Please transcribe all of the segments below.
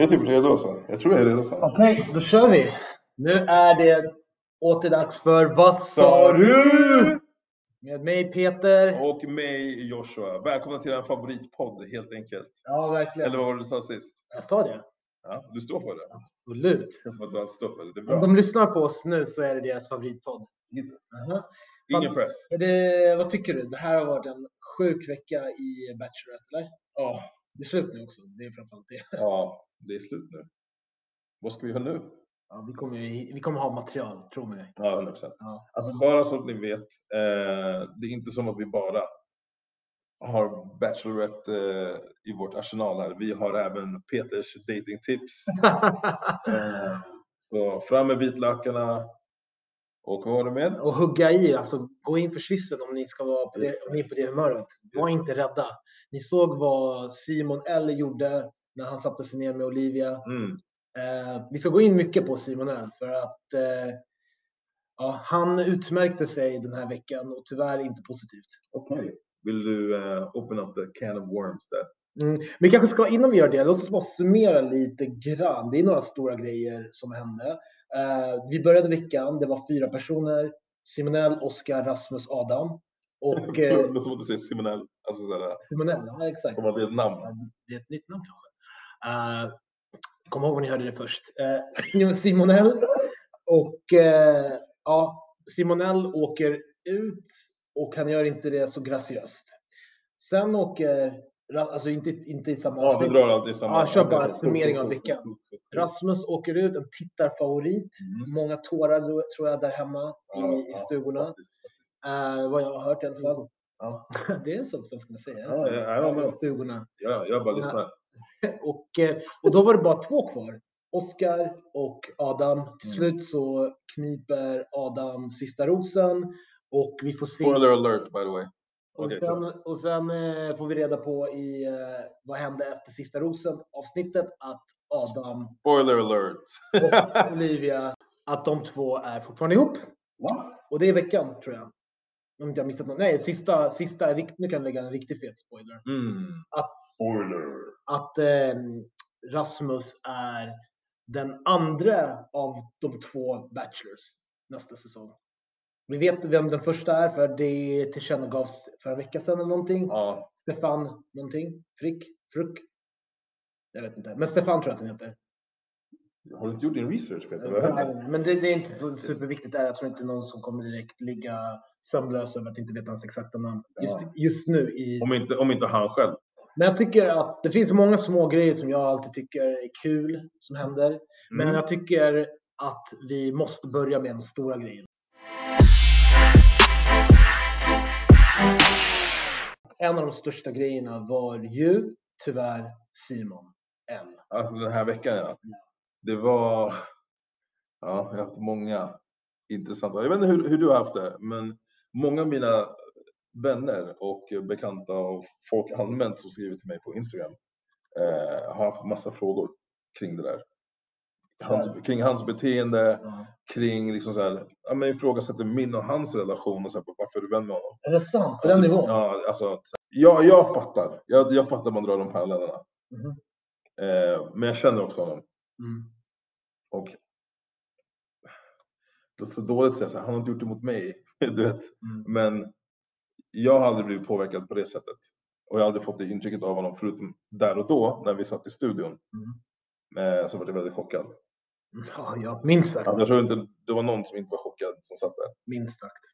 Jag är typ redo alltså. Jag tror jag är redo. Okej, då kör vi. Nu är det åter dags för Vad sa du? Med mig Peter. Och mig Joshua. Välkomna till en favoritpodd helt enkelt. Ja, verkligen. Eller vad var det du sa sist? Jag sa det. Ja, du står för det. Absolut. Det som att du alltid står för det. Det är Om bra. de lyssnar på oss nu så är det deras favoritpodd. Aha. Ingen press. Det, vad tycker du? Det här har varit en sjuk vecka i Bachelorette, eller? Ja, Det är slut nu också. Det är framförallt det. ja, det är slut nu. Vad ska vi göra nu? Ja, vi, kommer, vi kommer ha material, tro mig. Ja, 100 procent. Ja. Alltså, bara så att ni vet, eh, det är inte som att vi bara har Bachelorette eh, i vårt arsenal här. Vi har även Peters datingtips. Eh, så fram med vitlökarna. Och vad var det mer? och hugga i, alltså gå in för kyssen om ni ska vara på det, om ni är på det humöret. Var inte rädda. Ni såg vad Simon L gjorde när han satte sig ner med Olivia. Mm. Eh, vi ska gå in mycket på Simon L för att eh, ja, han utmärkte sig den här veckan och tyvärr inte positivt. Okej. Vill du eh, open up the can of worms där? Mm. Vi kanske ska, innan vi gör det, låt oss bara summera lite grann. Det är några stora grejer som hände. Eh, vi började veckan, det var fyra personer. Simonell, Oskar, Rasmus, Adam. Och eh, Men som att du säger Simonell. Alltså såhär, Simonell, ja exakt. som att det är ett namn. Det är ett nytt namn. Uh, kom ihåg var ni hörde det först. Uh, Simonell och eh, ja, Simonell åker ut och han gör inte det så graciöst. Sen åker, alltså inte, inte i samma Ja, du avsnitt. drar alltid samma. Ja, kör bara summering av veckan. Rasmus åker ut, en tittarfavorit. Mm. Många tårar tror jag där hemma Ja, i, i ja, stugorna. faktiskt, faktiskt. Eh, vad jag har hört i alla fall. Ja. det är så som ska säga. Ja, alltså. ja, ja, stugorna. Ja, jag bara lyssnar. Och, eh, och då var det bara två kvar. Oskar och Adam. Mm. Till slut så kniper Adam sista rosen och vi får se. Spoiler alert by the way. Och sen, och sen eh, får vi reda på i eh, vad hände efter sista rosen avsnittet att Adam Spoiler alert. och Olivia, att de två är fortfarande ihop. What? Och det är veckan tror jag. Om inte jag missat något. Nej, sista, sista, nu kan jag lägga en riktigt fet spoiler. Mm. Att Spoiler. att eh, Rasmus är den andra av de två Bachelors nästa säsong. Vi vet vem den första är för det tillkännagavs för en vecka sedan eller någonting. Ja, Stefan någonting. Frick? Fruck? Jag vet inte. Men Stefan tror jag att han heter. har du inte gjort din research Peter? Men det, det är inte så superviktigt där. Jag tror inte någon som kommer direkt ligga sömnlös över att inte veta hans exakta namn. Just, Ja. just nu i Om inte, om inte han själv. Men jag tycker att det finns många små grejer som jag alltid tycker är kul som händer. Men Mm. jag tycker att vi måste börja med de stora grejerna. En av de största grejerna var ju tyvärr Simon L. Alltså den här veckan ja. Det var... Ja, jag har haft många intressanta... Jag vet inte hur, hur du har haft det, men många av mina vänner och bekanta och folk allmänt som skriver till mig på Instagram eh, har haft massa frågor kring det där. Hans, kring hans beteende, kring liksom så här, ja, men ifrågasätter min och hans relation och så här, varför är du vän med honom? Är det sant? På den nivån? Ja, alltså, att- ja, jag fattar. Jag, jag fattar man drar de parallellerna. Mhm. Eh, men jag känner också honom. Mm. Och det är så dåligt att säga så här, han har inte gjort det mot mig. Du vet. Mm. Men jag har aldrig blivit påverkad på det sättet. Och jag har aldrig fått det intrycket av honom förutom där och då när vi satt i studion. Eh, så var jag väldigt chockad. Ja, ja, minst sagt. Alltså, jag tror inte det var någon som inte var chockad som satt där. Minst sagt.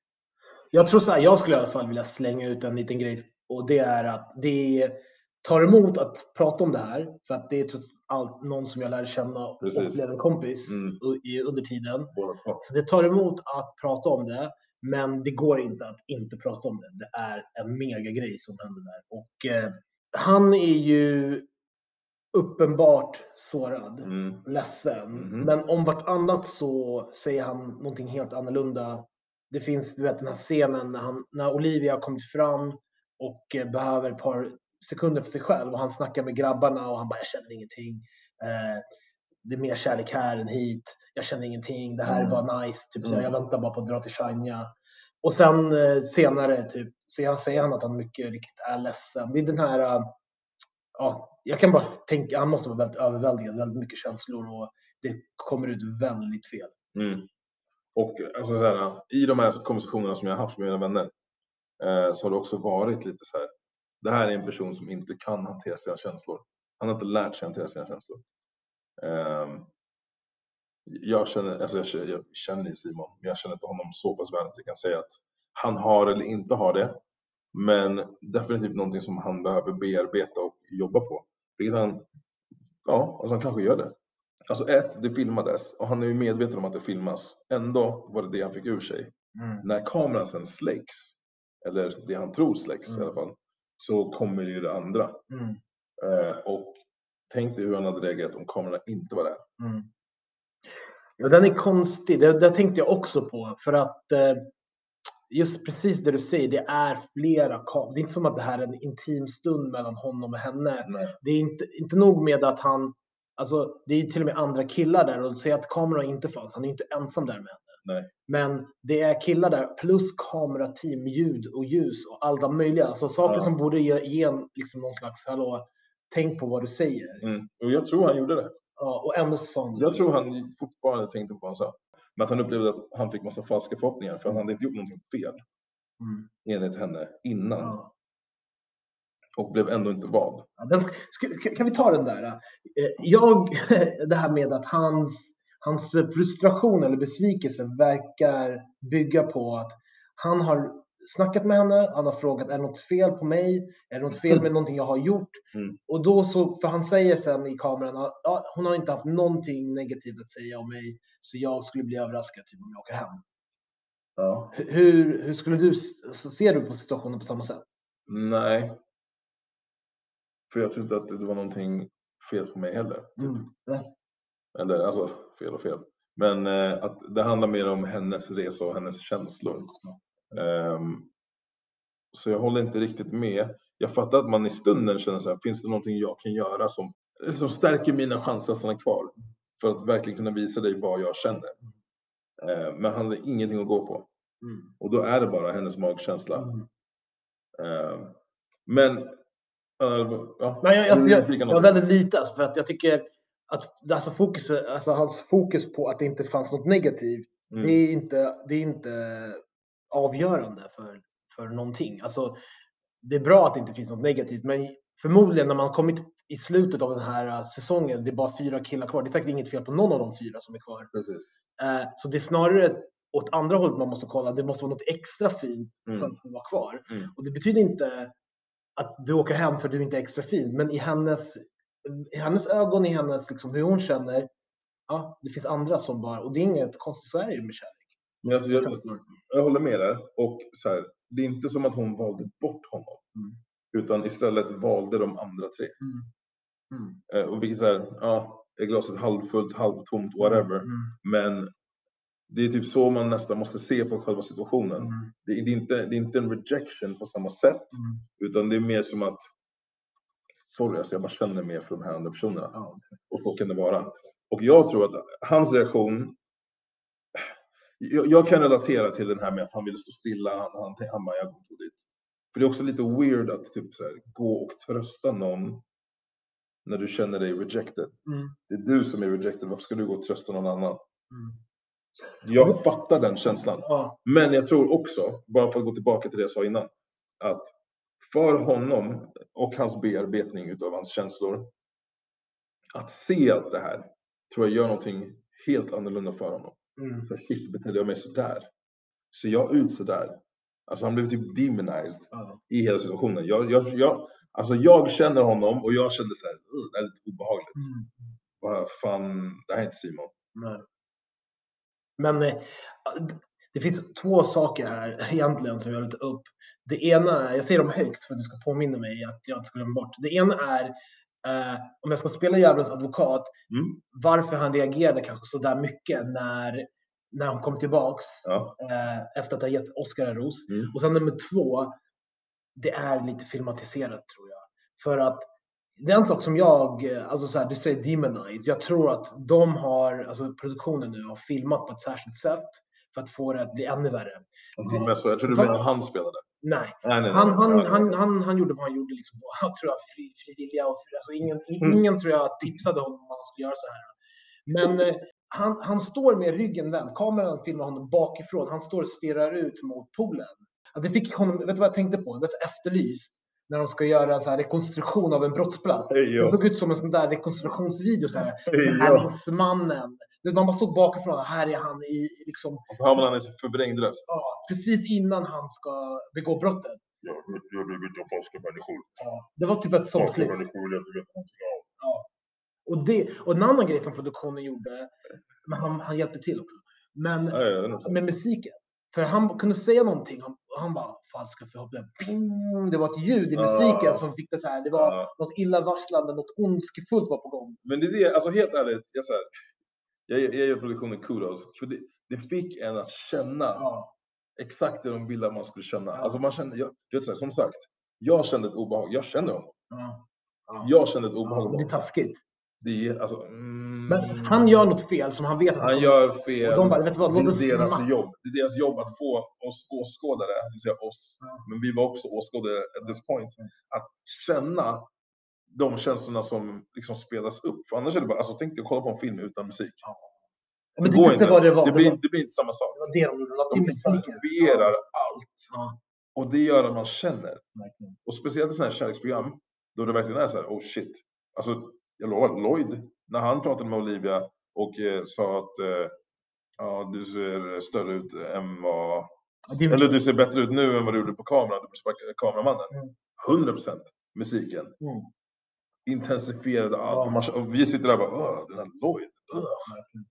Jag tror så här, jag skulle i alla fall vilja slänga ut en liten grej och det är att det tar emot att prata om det här för att det är trots allt någon som jag lär känna och Precis. blev en kompis Mm. under tiden. Så det tar emot att prata om det, men det går inte att inte prata om det. Det är en mega grej som händer där och eh, han är ju uppenbart sårad Mm. ledsen. Mhm. Men om vartannat så säger han någonting helt annorlunda. Det finns du vet, den här scenen när, han, när Olivia har kommit fram och eh, behöver ett par sekunder för sig själv och han snackar med grabbarna och han bara jag känner ingenting. Eh, det är mer kärlek här än hit. Jag känner ingenting. Det här är Mm. bara nice. Typ, så Mm. jag väntar bara på att dra till Chania. Och sen eh, senare typ, så han säger han att han mycket riktigt är ledsen. Det är den här, eh, ja, jag kan bara tänka, han måste vara väldigt överväldigad, väldigt mycket känslor och det kommer ut väldigt fel. Mm. Och alltså, så här, i de här konversationerna som jag har haft med mina vänner eh, så har det också varit lite så här. Det här är en person som inte kan hantera sina känslor. Han har inte lärt sig hantera sina känslor. Eh, jag känner, alltså jag, känner, jag känner Simon, men jag känner inte honom så pass väl att jag kan säga att han har eller inte har det. Men definitivt någonting som han behöver bearbeta och jobba på. Vilket han, ja, alltså han kanske gör det. Alltså ett, det filmades och han är ju medveten om att det filmas. Ändå var det det han fick ur sig. Mm. När kameran sen släcks, eller det han tror släcks Mm. i alla fall, så kommer ju det andra. Mm. Eh, och tänk dig hur han hade reagerat om kameran inte var där. Mm. Ja, den är konstig. Det, det tänkte jag också på. För att eh, just precis det du säger, det är flera kameror. Det är inte som att det här är en intim stund mellan honom och henne. Nej. Det är inte, inte nog med att han, alltså det är till och med andra killar där och säga att kameran inte fanns. Han är inte ensam där med henne. Nej. Men det är killar där plus kamerateam, ljud och ljus och alla möjliga. Alltså saker Ja. som borde ge, ge en liksom någon slags, hallå, tänk på vad du säger. Mm. Och jag tror han gjorde det. Ja, och ändå sa Jag tror han fortfarande tänkte på vad han sa. Men att han upplevde att han fick massa falska förhoppningar för han hade inte gjort någonting fel Mm. enligt henne innan Ja. och blev ändå inte vald. Ja, kan vi ta den där? Eh, Jag, det här med att hans, hans frustration eller besvikelse verkar bygga på att han har snackat med henne, han har frågat är det något fel på mig? Är det något fel med någonting jag har gjort? Mm. Och då så, för han säger sen i kameran att ja, hon har inte haft någonting negativt att säga om mig, så jag skulle bli överraskad typ, om jag åker hem. Ja. Hur, hur skulle du, ser du på situationen på samma sätt? Nej. För jag tror inte att det var någonting fel på mig heller. Typ. Mm. Eller alltså, fel och fel. Men eh, att det handlar mer om hennes resa och hennes känslor. Ehm, så jag håller inte riktigt med. Jag fattar att man i stunden känner så här, finns det någonting jag kan göra som, som stärker mina chanser att stanna kvar? För att verkligen kunna visa dig vad jag känner. Ehm, men han hade ingenting att gå på. Mm. Och då är det bara hennes magkänsla. Mm. Ehm, men, ja. Nej, jag, alltså, jag, jag har väldigt lite alltså, för att jag tycker att alltså, fokus, alltså, hans fokus på att det inte fanns något negativt, Mm. det, är inte, det är inte avgörande för, för någonting. Alltså, det är bra att det inte finns något negativt, men förmodligen när man kommit i slutet av den här äh, säsongen, det är bara fyra killar kvar. Det är säkert inget fel på någon av de fyra som är kvar. Precis. Eh, så det är snarare åt andra hållet man måste kolla. Det måste vara något extra fint Mm. för att vara kvar. Mm. Och det betyder inte att du åker hem för att du inte är extra fin, men i hennes, i hennes ögon, i hennes liksom, hur hon känner, ja, det finns andra som bara, och det är inget konstigt, så är det ju med kärlek. Men jag, jag, jag håller med där. Och så här, det är inte som att hon valde bort honom. Mm. Utan istället valde de andra tre. Mm. Mm. Eh, och vilket så här, ja, är glaset halvfullt, halvtomt, whatever. Mm. Men det är typ så man nästan måste se på själva situationen. Mm. Det, är- det, är inte, det är inte en rejection på samma sätt. Mm. Utan det är mer som att, sorry, alltså jag bara känner mer för de här andra personerna. Ja. Och så kan det vara. Och jag tror att hans reaktion, jag, jag kan relatera till den här med att han ville stå stilla, han, han, han bara, jag går dit. För det är också lite weird att typ så här, gå och trösta någon när du känner dig rejected. Mm. Det är du som är rejected, varför ska du gå och trösta någon annan? Mm. Jag fattar den känslan. Ja. Men jag tror också, bara för att gå tillbaka till det jag sa innan, att för honom och hans bearbetning utav hans känslor, att se allt det här, tror jag gör någonting helt annorlunda för honom. Mm. Så shit, betedde jag mig sådär? Ser jag ut sådär? Alltså han blev typ demonized Ja. i hela situationen. Jag, jag, jag, alltså jag känner honom och jag kände såhär, "Ugh, det är lite obehagligt. Mm. Bara, fan, det här är inte Simon. Nej. Men eh, det finns två saker här egentligen som jag vill ta upp. Det ena jag säger dem högt för att du ska påminna mig att jag inte ska glömma bort. Det ena är, eh, om jag ska spela djävulens advokat, Mm. varför han reagerade kanske så där mycket när, när hon kom tillbaks Ja. eh, efter att ha gett Oscar en ros. Mm. Och sen nummer två, det är lite filmatiserat tror jag. För att det är en sak som jag, eh, alltså så här, du säger demonize, jag tror att de har, alltså produktionen nu har filmat på ett särskilt sätt för att få det att bli ännu värre. Jag tror mest så. Jag tror du menar att han spelade. Nej, Nej, nej, nej. han, han, han, han, han gjorde vad han gjorde liksom, han tror jag, fri, fri vilja. Och fri, alltså ingen, Mm. ingen tror jag tipsade honom om han skulle göra så här. Men eh, han, han står med ryggen vänd. Kameran filmar honom bakifrån. Han står och stirrar ut mot poolen. Att det fick honom, vet du vad jag tänkte på? Det är så efterlys. När de ska göra en så här rekonstruktion av en brottsplats. Hej, Det såg ut som en sån där rekonstruktionsvideo. Så här. Hej, ja. Gärningsmannen. Det- Man bara såg bakifrån. Här är han i, liksom, hör man hans förvrängd röst. ja, precis innan han ska begå brottet. Jag, jag vill inte falska människor. Ja, det var typ ett sånt klipp. människor vill jag inte veta någonting av. Och, det, och en annan grej som produktionen gjorde, men han, han hjälpte till också, men Ja, ja, med musiken. För han kunde säga någonting och han bara falska förhoppningar. Bing! Det var ett ljud i musiken Ah. som fick det så här. Det var Ja. något illavarslande, något ondskefullt var på gång. Men det är det, alltså helt ärligt, jag, så här, jag, jag ger produktionen kudos. För det, det fick en att känna Ja. exakt det de ville att man skulle känna. Ja. Alltså man kände, jag, vet, så här, som sagt, jag kände ett obehag. Jag känner honom. Ja. Ja. Jag kände ett obehag. Det är taskigt. Det är alltså... Mm, Men han gör något fel som han vet att han gör fel. Och de bara, vet du vad, låt oss det är deras jobb. Det är deras jobb att få oss åskådare, det vill säga oss, men vi var också åskådare at this point, att känna de känslorna som liksom spelas upp. För annars är det bara, alltså tänk dig att kolla på en film utan musik. Men det inte vad det var. Det Det blir, var, det blir inte samma sak. det var det de gjorde. De personifierar allt. Ja, Och det gör att man känner. verkligen. Och speciellt i sådana här kärleksprogram, då det verkligen är så här, oh shit. Alltså, jag lovar, Lloyd, när han pratade med Olivia och eh, sa att eh, ja, du ser större ut än vad... Ja, är- Eller du ser bättre ut nu än vad du gjorde på kameran, du kameramannen. Mm. 100 procent musiken. Mm. Intensifierade allt. Ja. Vi sitter där och bara, "Åh, den här Lloyd, verkligen.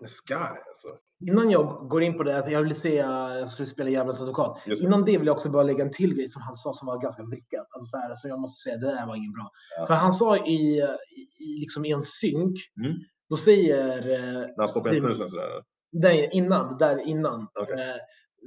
this guy alltså. Innan jag går in på det, alltså jag vill se, jag skulle spela Djävulens advokat. Just. Innan det vill jag också bara lägga en till grej som han sa som var ganska vrickat. Alltså så, här, så jag måste säga, det där var ingen bra. Ja. För han sa i, i, liksom i en synk, Mm. då säger, eh, När han stoppar in knusen sådär. där innan, där innan, Okej. eh,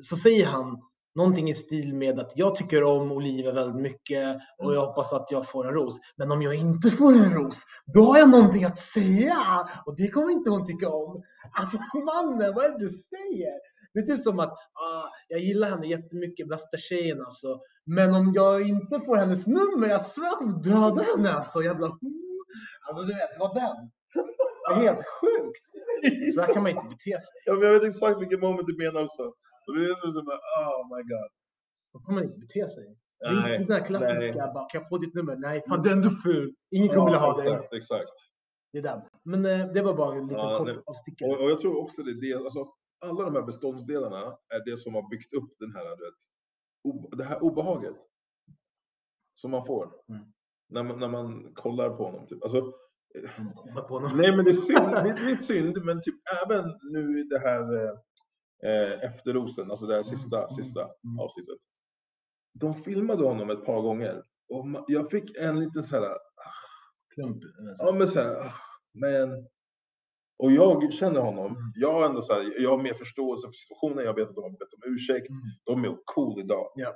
så säger han någonting i stil med att jag tycker om Olivia väldigt mycket och Mm. jag hoppas att jag får en ros. Men om jag inte får en ros, då har jag någonting att säga och det kommer inte hon tycka om. Alltså mannen, vad är det du säger? Det är typ som att ah, jag gillar henne jättemycket, bästa tjejen alltså. Men om jag inte får hennes nummer, jag svär döda henne alltså. Jävla Alltså du vet, det var den. Det är helt sjukt. Så här kan man inte bete sig. Ja, men jag vet exakt vilken moment du menar också. Och det är som bara, oh my god. Så kan man inte bete sig. Det är inte den där klassiska, bara, kan jag få ditt nummer? Nej, fan du är ändå ful. Ingen kommer vilja ha dig. exakt, exakt. Det är den. Men eh, det var bara en liten Ja, kort avstickare. Och, och jag tror också det det, alltså alla de här beståndsdelarna är det som har byggt upp den här, du vet, o, det här obehaget. Som man får. Mm. När, man, när man kollar på honom. Typ. Alltså, Kolla på honom. nej men det är synd, det är, synd, men typ även nu i det här eh, efter rosen, alltså det här sista, Mm, sista mm. avsnittet. De filmade honom ett par gånger och jag fick en liten så här, Klump. eh, Ja men såhär, men... Och jag känner honom. Mm. Jag har ändå så här, jag har mer förståelse för situationen. Jag vet att de har bett om ursäkt. Mm. De är cool idag. Ja.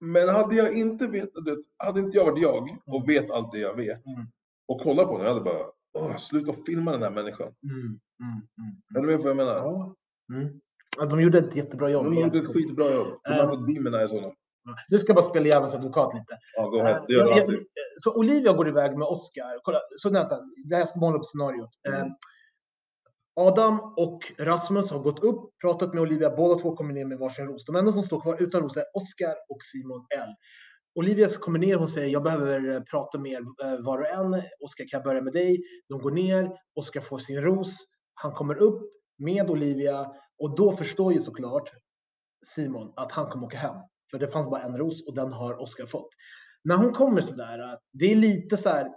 Men hade jag inte vetat det, hade inte jag varit jag och vet allt det jag vet Mm. och kollat på honom, jag hade bara, Åh, sluta filma den här människan. Mm, mm, mm, Är du med på vad jag menar? Ja. Mm. Ja, de gjorde ett jättebra jobb. De gjorde ett skitbra jobb. De har Eh. fått demonize honom. Nu ska jag bara spela Djävulens advokat lite. Ja, gå ahead. Det Eh, gör du alltid. Så Olivia går iväg med Oscar. Kolla, så vänta, det här ska måla upp scenariot. Mm. Eh, Adam och Rasmus har gått upp, pratat med Olivia. Båda två kommer ner med varsin ros. De enda som står kvar utan ros är Oscar och Simon L. Olivia kommer ner. Hon säger jag behöver eh, prata med er eh, var och en. Oscar kan jag börja med dig? De går ner. Oscar får sin ros. Han kommer upp med Olivia och då förstår ju såklart Simon att han kommer åka hem. För det fanns bara en ros och den har Oscar fått. När hon kommer sådär, det är lite så här.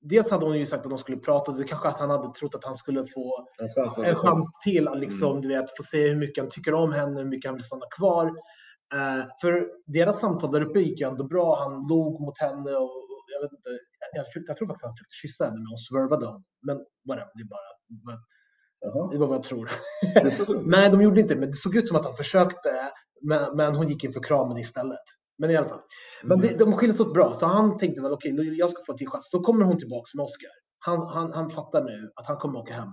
Dels hade hon ju sagt att de skulle prata, det kanske att han hade trott att han skulle få En chans en liksom- chans till att liksom, Mm. du vet, få se hur mycket han tycker om henne, hur mycket han vill stanna kvar. Eh, för deras samtal där uppe gick ju ändå bra. Han log mot henne och jag vet inte. Jag, jag, jag tror faktiskt han försökte kyssa henne, men hon swervade honom. Men whatever, det är bara. men Jaha. Det var vad jag tror. Nej, de gjorde inte, men det såg ut som att han försökte. Men, men hon gick in för kramen istället. Men i alla fall. Men det, de skildes åt bra, så han tänkte väl okej, okay, jag ska få en till chans. Så kommer hon tillbaks med Oscar. Han, han, han fattar nu att han kommer åka hem.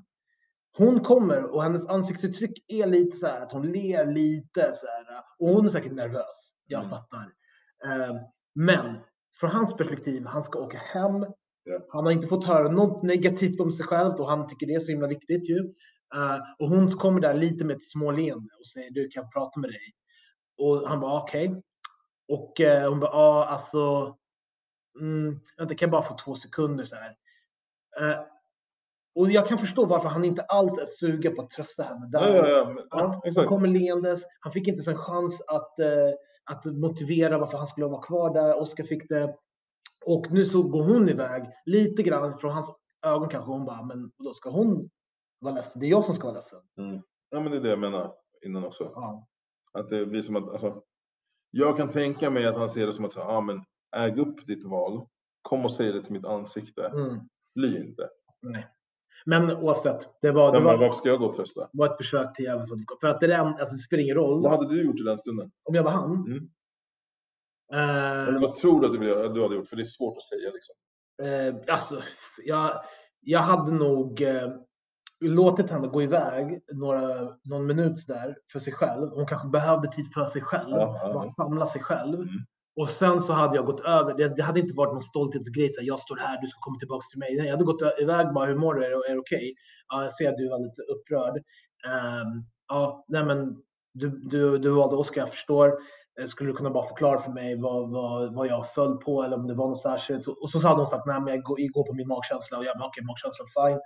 Hon kommer och hennes ansiktsuttryck är lite så här att hon ler lite så här. Och hon är säkert nervös. Jag Mm. fattar. Eh, Men från hans perspektiv, han ska åka hem. Han har inte fått höra något negativt om sig själv och han tycker det är så himla viktigt ju. Eh, Och hon kommer där lite med ett småleende och säger du kan jag prata med dig? Och han bara okej. Och eh, hon bara ja alltså. Mm, vänta, kan jag bara få två sekunder så här. Och jag kan förstå varför han inte alls är sugen på att trösta henne. Där. Ja, ja, ja, Ja, ja, Han kommer leendes. Han fick inte ens en chans att, eh, att motivera varför han skulle vara kvar där. Oskar fick det. Och nu så går hon iväg lite grann från hans ögon kanske. Hon bara, men då ska hon vara ledsen? Det är jag som ska vara ledsen. Ja, men det är det jag menar innan också. Ja. Att det blir som att, alltså, jag kan tänka mig att han ser det som att, säga, ah, men äg upp ditt val. Kom och säg det till mitt ansikte. Mm. Bli inte. Nej. Men oavsett, det var, det Sen bara, var, varför ska jag gå och trösta? var ett försök till djävulens advokat. För att det, där, alltså, det spelar ingen roll Vad hade du gjort i den stunden? om jag var han. Mm. Eh, Eller vad tror du att du, vill, att du hade gjort? För det är svårt att säga liksom. Eh, alltså, jag, jag hade nog eh, låtit henne gå iväg några, någon minut där för sig själv. Hon kanske behövde tid för sig själv, Ja, ja, bara samla sig själv. Mm. Och sen så hade jag gått över. Det, det hade inte varit någon stolthetsgrej, så här, jag står här, du ska komma tillbaka till mig. Nej, jag hade gått iväg bara, hur mår du? Är, det- är det okej? Ja, jag ser att du var lite upprörd. Um, ja, nej men du, du, du valde Oskar, jag förstår. Eh, skulle du kunna bara förklara för mig vad, vad, vad jag föll på eller om det var något särskilt? Och så hade hon sagt, nej men jag går, jag går på min magkänsla. Och jag bara, okej, magkänslan, fine.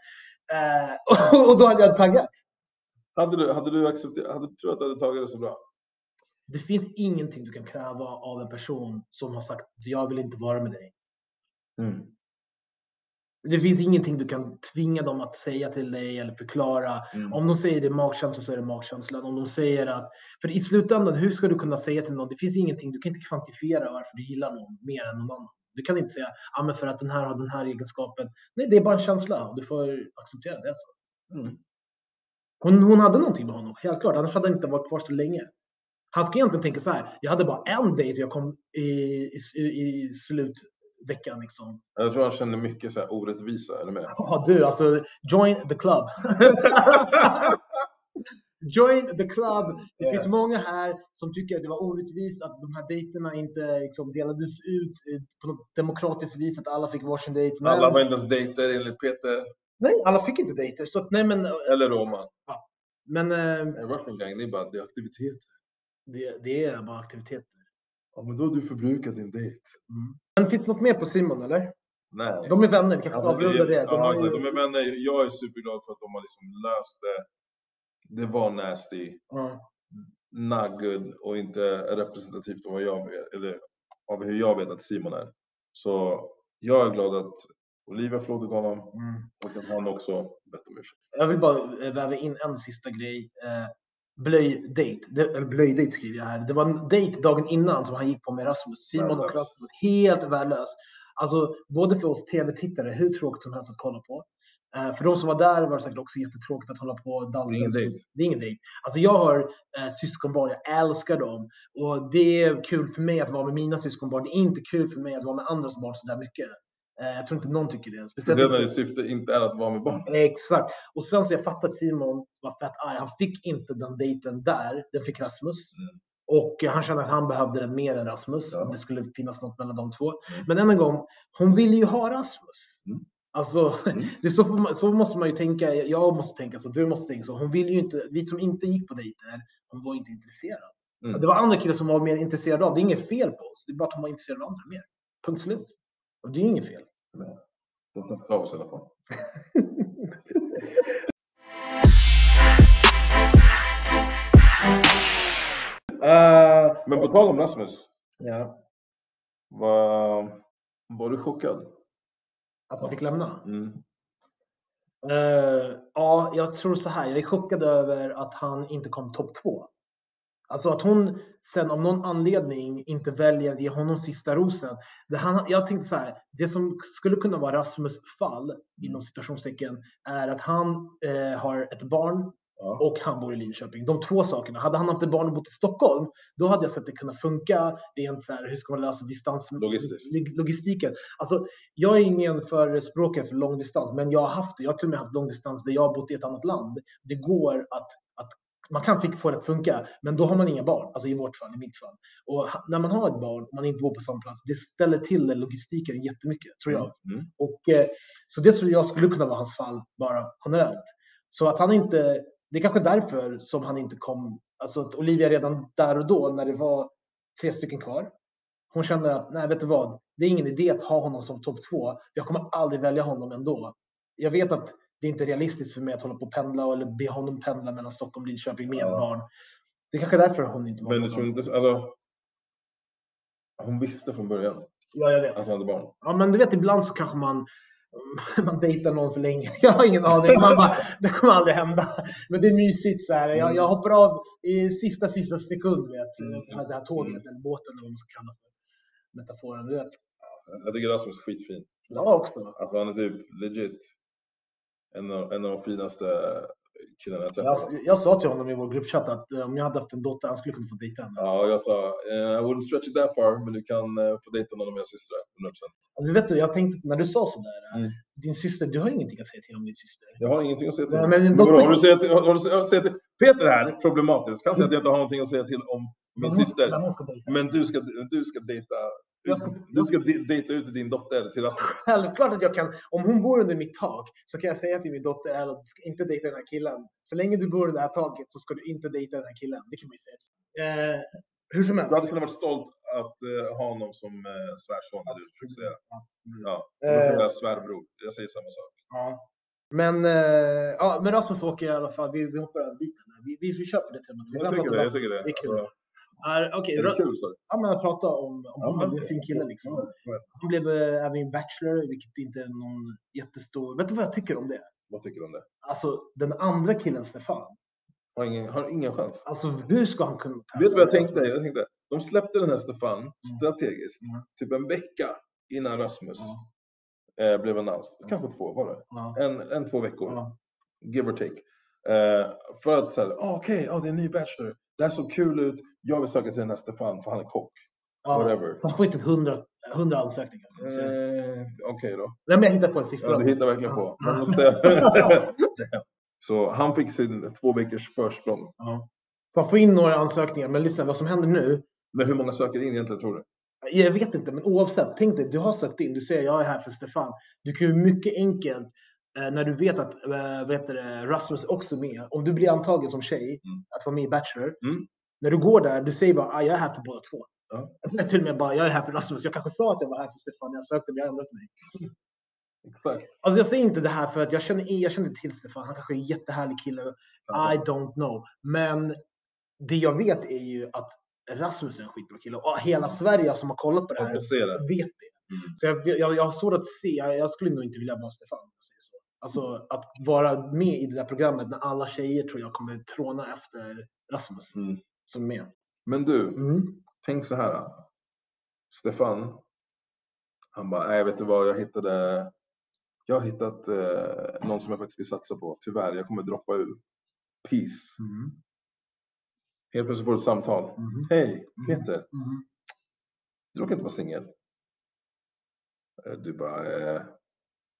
Uh, och då hade jag taggat. Hade du, hade du accepterat, hade, tror trott att du hade tagit det så bra? Det finns ingenting du kan kräva av en person som har sagt, jag vill inte vara med dig. Mm. Det finns ingenting du kan tvinga dem att säga till dig eller förklara. Mm. Om de säger det är magkänsla så är det magkänslan. Om de säger att, för i slutändan, hur ska du kunna säga till någon, det finns ingenting, du kan inte kvantifiera varför du gillar någon mer än någon annan. Du kan inte säga, ja men för att den här har den här egenskapen. Nej, det är bara en känsla och du får acceptera det. Så. Mm. Hon, hon hade någonting med honom, helt klart. Annars hade han inte varit kvar så länge. Han ska egentligen tänka så här, jag hade bara en dejt och jag kom i, i, i slutveckan liksom. Jag tror han känner mycket så här orättvisa, är du med? Ja du, alltså join the club. join the club. Det Ja. finns många här som tycker att det var orättvist att de här dejterna inte liksom, delades ut på något demokratiskt vis, att alla fick varsin dejt. Men, Alla var inte ens dejter enligt Peter nej, alla fick inte dejter. Så att, nej, men, eller Roman. men eh, Nej, Russian gang, det är bara det är aktivitet. Det, det är bara aktiviteter. Ja, men då har du förbrukat din dejt. Men finns det något mer på Simon eller? Nej. De är vänner, vi kan Alltså, avrunda det. ja, De har alltså, ju- de är vänner. Jag är superglad för att de har liksom löst det. Det var nasty, Ja. not good och inte representativt av vad jag vet, eller av hur jag vet att Simon är. Så jag är glad att Olivia förlåtit honom Mm. och att han också bett om ursäkt. Jag vill bara eh, väva in en sista grej. Blöjdejt. Det- Eller blöjdejt skriver jag här. Det var en dejt dagen innan som han gick på med Rasmus. Simon och. Rasmus. Helt värdelös. Alltså både för oss tv-tittare, hur tråkigt som helst att kolla på. Eh, för de som var där var det säkert också jättetråkigt att hålla på och dansa. Det är ingen dejt. Det är ingen dejt. Alltså jag har eh, syskonbarn, jag älskar dem. Och det är kul för mig att vara med mina syskonbarn. Det är inte kul för mig att vara med andras barn så där mycket. Eh, jag tror inte någon tycker det. Speciellt det där syfte inte är att vara med barn. Exakt. Och sen så jag fattar att Simon var fett arg. Han fick inte den dejten där. Den fick Rasmus. Mm. Och han kände att han behövde den mer än Rasmus. Ja. Om det skulle finnas något mellan de två. Mm. Men än en gång, hon ville ju ha Rasmus. Mm. Alltså, Mm. det så, man- så måste man ju tänka. Jag måste tänka så, du måste tänka så. Hon vill ju inte, vi som inte gick på dejter, hon var inte intresserad. Mm. Det var andra killar som var mer intresserade av. Det är inget fel på oss. Det är bara att hon var intresserad av andra mer. Punkt slut. Och det är inget fel. De kan ta oss i alla fall. Eh, Men på tal om Rasmus, ja. var, var du chockad? Att han fick lämna? Mm. Eh, ja, jag tror så här. Jag är chockad över att han inte kom topp två. Alltså att hon sen av någon anledning inte väljer att ge honom sista rosen. Det han, jag tänkte så här. Det som skulle kunna vara Rasmus fall inom citationstecken är att han eh, har ett barn Ja. och han bor i Linköping. De två sakerna. Hade han haft ett barn och bott i Stockholm, då hade jag sett det kunna funka rent så här, hur ska man lösa distans, Logistiskt. log- logistiken. Alltså, jag är ingen förespråkare för långdistans, men jag har haft det. Jag har till och med haft långdistans där jag har bott i ett annat land. Det går att, att man kan få det att funka, men då har man inga barn. Alltså i vårt fall, i mitt fall. Och när man har ett barn och man inte bor på samma plats, det ställer till det, logistiken jättemycket, tror jag. Mm. Och, eh, så det tror jag skulle kunna vara hans fall, bara generellt. Så att han inte, det är kanske därför som han inte kom, alltså att Olivia redan där och då, när det var tre stycken kvar, hon känner att, nej vet du vad, det är ingen idé att ha honom som topp två. Jag kommer aldrig välja honom ändå. Jag vet att det är inte realistiskt för mig att hålla på och pendla eller be honom pendla mellan Stockholm och Linköping med Ja. barn. Det är kanske därför hon inte Men du tror inte, alltså. Hon visste från början Ja, jag vet. att han hade barn. Ja, men du vet, ibland så kanske man, man dejtar någon för länge. Jag har ingen aning. Man bara, det kommer aldrig hända. Men det är mysigt så här. Jag, jag hoppar av i sista, sista sekund, vet. Mm. Det här tåget eller båten eller vad man ska kalla för metaforen. Du vet. Jag tycker Rasmus är skitfin. Jag också. Alltså han är typ legit en av, en av de finaste killarna jag Jag, träffat. jag sa till honom i vår gruppchatt att eh, om jag hade haft en dotter, han skulle kunna få dejta henne. Ja, jag sa eh, I wouldn't stretch it that far, men du kan eh, få dejta någon av mina systrar. 100%. Alltså, vet du, jag tänkte när du sa sådär, Mm. din syster, du har ingenting att säga till om din syster. Jag har ingenting att säga till. Nej, men din vadå, dotter- har du säger till, har du säger- säger till Peter här, problematiskt, kan säga att jag inte har någonting att säga till om min Men hon- syster. men. Men du ska, du ska dejta Jag ska- du ska de- dejta ut din dotter till Rasmus. Självklart att jag kan, om hon bor under mitt tak så kan jag säga till min dotter att du ska inte dejta den här killen. Så länge du bor under det här taket så ska du inte dejta den här killen. Det kan man ju säga. Eh, hur som helst. Du hade kunnat vara stolt att eh, ha honom som eh, svärson, hur du säga. Absolut. Ja, Eh. svärbror. Jag säger samma sak. Ja. Men, eh, ja, men Rasmus åker i alla fall. Vi, vi hoppar över biten. Vi, vi, vi köper det temat. Jag tycker det. Jag tycker det. Det är kul. Alltså, Är- Okej, är det kul? Så? ja, men att prata om, om Ja, han en fin kille liksom. Han blev eh, även Bachelor, vilket inte är någon jättestor... Vet du vad jag tycker om det? Vad tycker du om det? Alltså den andra killen, Stefan. Har ingen, har ingen chans. Alltså hur ska han kunna Vet du vad jag tänkte? Jag tänkte, de släppte den här Stefan strategiskt, Mm. typ en vecka innan Rasmus Ja. eh, blev announced. Kanske två var det. Ja. En, en två veckor, give or take. Eh, för att säga, ah, okej, ah, det är en ny Bachelor. Det här såg kul ut. Jag vill söka till den här Stefan för han är kock. Ja. Whatever. Han får ju typ 100, 100 ansökningar. Eh, okej då. Nej, men jag hittar på en siffra. Ja, du hittar verkligen på. Säga- Så han fick sin två veckors försprång. Ja. Man får in några ansökningar, men lyssna vad som händer nu. Men hur många söker in egentligen tror du? Jag vet inte, men oavsett. Tänk dig, du har sökt in. Du säger jag är här för Stefan. Du kan ju mycket enkelt när du vet att eh, heter det, Rasmus är också med. Om du blir antagen som tjej Mm. att vara med i Bachelor. Mm. När du går där, du säger bara ah, jag är här för båda två. Ja. Till och med bara jag är här för Rasmus. Jag kanske sa att jag var här för Stefan jag sökte, men jag ändrat mig. Exakt. Alltså jag säger inte det här för att jag känner, jag känner till Stefan. Han kanske är en jättehärlig kille. I don't know. Men det jag vet är ju att Rasmus är en skitbra kille. Och hela Sverige som har kollat på det här det. vet det. Mm. Så jag, jag, jag har svårt att se. Jag, jag skulle nog inte vilja vara Stefan. om jag säger så. Alltså att vara med i det där programmet när alla tjejer tror jag kommer tråna efter Rasmus Mm. som är med. Men du, Mm. tänk så här. Stefan, han bara, nej vet du vad, jag hittade, jag har hittat eh, någon som jag faktiskt vill satsa på. Tyvärr, jag kommer droppa ur. Peace. Mm. Helt plötsligt får du ett samtal. Mm. Hej, Peter, Mm. du råkar inte vara singel? Eh, Du bara, eh,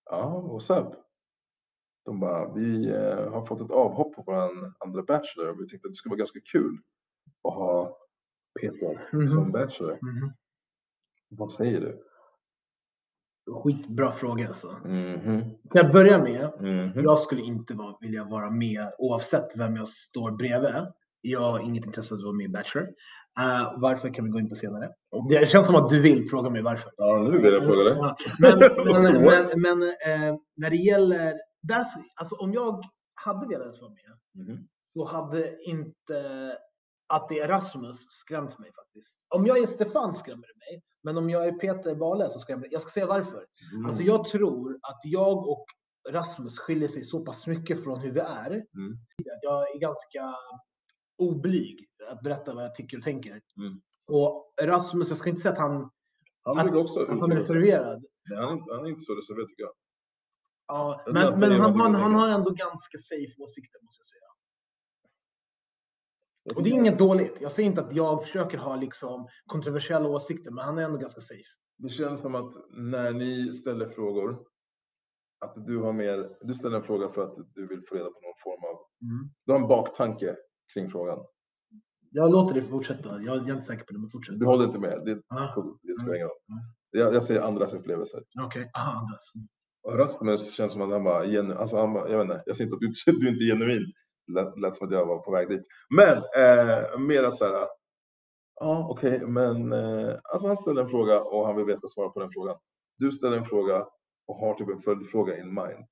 ja, what's up? De bara, vi eh, har fått ett avhopp på vår andra bachelor och vi tänkte att det skulle vara ganska kul att ha Peter Mhm. som bachelor. Mm. Vad säger du? Skitbra fråga alltså. Mhm, Till att börja med, mhm. jag skulle inte vara, vilja vara med oavsett vem jag står bredvid. Jag har inget intresse av att vara med i Bachelor. Eh, varför kan vi gå in på senare. Det känns som att du vill fråga mig varför. Ja, nu vill jag fråga dig. Men, men, men, men eh, när det gäller, där, alltså om jag hade velat vara med Mhm. så hade inte att det är Rasmus skrämt mig faktiskt. Om jag är Stefan skrämmer det mig, men om jag är Peter Bale så skrämmer det Jag ska säga varför. Mm. Alltså jag tror att jag och Rasmus skiljer sig så pass mycket från hur vi är. Mm. Jag är ganska oblyg att berätta vad jag tycker och tänker. Mm. Och Rasmus, jag ska inte säga att han, Han att, också att han är reserverad. Nej, han, han är inte så reserverad tycker jag. Ja, men, men han, han, han har ändå ganska safe åsikter måste jag säga. Och det är inget dåligt. Jag säger inte att jag försöker ha liksom kontroversiella åsikter, men han är ändå ganska safe. Det känns som att när ni ställer frågor, att du har mer, du ställer en fråga för att du vill få reda på någon form av, du har en baktanke kring frågan. Jag låter dig fortsätta. Jag, jag är inte säker på det, men fortsätt. Du håller inte med, det är Ah. det spelar ingen roll. Mm. Jag, jag säger andras upplevelser. Okej, aha, Andreas. Rasmus känns som att han bara, genu, alltså han bara, jag vet inte, jag säger inte att du, du är inte genuin. Lät, lät som att jag var på väg dit. Men eh, mer att så här, ja okej, men eh, alltså han ställer en fråga och han vill veta svaret på den frågan. Du ställer en fråga och har typ en följdfråga in mind.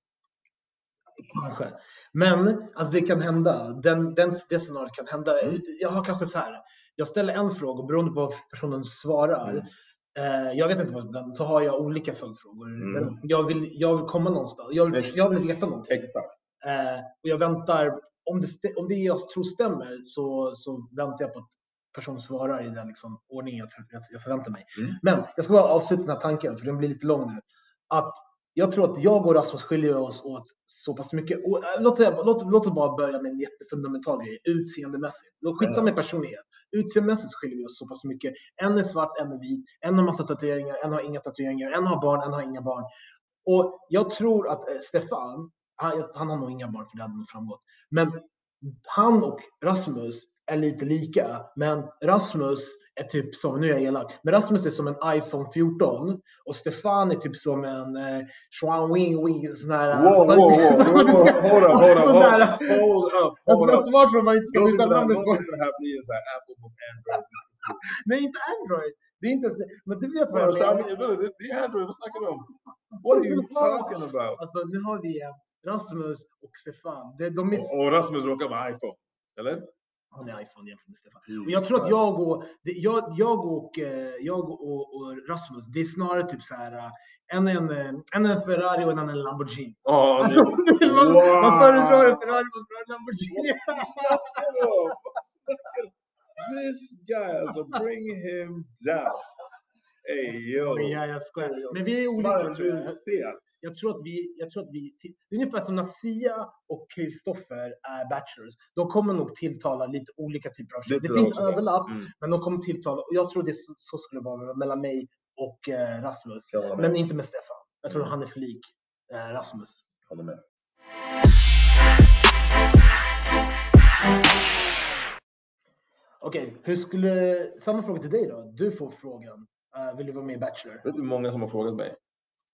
Kanske. Men alltså det kan hända. Den, den, det scenariot kan hända. Mm. Jag har kanske så här. Jag ställer en fråga och beroende på vad personen svarar. Mm. Eh, jag vet inte vad den, så har jag olika följdfrågor. Mm. Jag, vill, jag vill komma någonstans. Jag vill, jag vill veta någonting. Exakt. Eh, och jag väntar. Om det, om det jag tror stämmer så, så väntar jag på att personen svarar i den liksom, ordning jag, jag, förväntar mig. Mm. Men jag ska bara avsluta den här tanken, för den blir lite lång nu. Att jag tror att jag och Rasmus skiljer oss åt så pass mycket. Och, äh, låt, låt, låt oss bara börja med en jättefundamental grej, utseendemässigt. Skitsamma med personlighet. Utseendemässigt så skiljer vi oss så pass mycket. En är svart, en är vit. En har massa tatueringar, en har inga tatueringar. En har barn, en har inga barn. Och jag tror att eh, Stefan, han, han har nog inga barn för det hade nog framgått. Men han och Rasmus är lite lika, men Rasmus är typ som, nu är jag elak, men Rasmus är som en iPhone 14 och Stefan är typ som en eh, Xiaomi sån här... Wow, wow, wow, hold on, hold up, Alltså hold up. smart för att man inte ska byta namnet på. det här bli en sån här Apple mot Android. Nej, inte Android. Det är inte ens. Men du vet vad jag menar. Det är Android, vad snackar du om? What are you talking about? Alltså nu har vi Rasmus och Stefan. Det, de är, Och Rasmus råkar vara iPhone, eller? Han är iPhone jämfört med Stefan. Och jag tror att jag och, jag, jag och, eh, jag och, och Rasmus, det är snarare typ så här. eh, En en, eh, en, en Ferrari och en annan Lamborghini. Ja, Alltså, det- man, man föredrar en Wow. Ferrari framför en Lamborghini. This guy, alltså bring him down. Hey yo. Ja, jag skojar. Men vi är olika. tror jag. Tror att vi, jag tror att vi, det är ungefär som när Sia och Kristoffer är bachelors. De kommer nog tilltala lite olika typer av Det tjejer. Det jag finns överlapp, Mm. men de kommer tilltala. Jag tror det så, så skulle det vara mellan mig och eh, Rasmus. Men inte med Stefan. Jag tror han är för lik eh, Rasmus. Håller med. Okej, hur skulle, samma fråga till dig då. Du får frågan. Eh, vill du vara med i Bachelor? Du hur många som har frågat mig?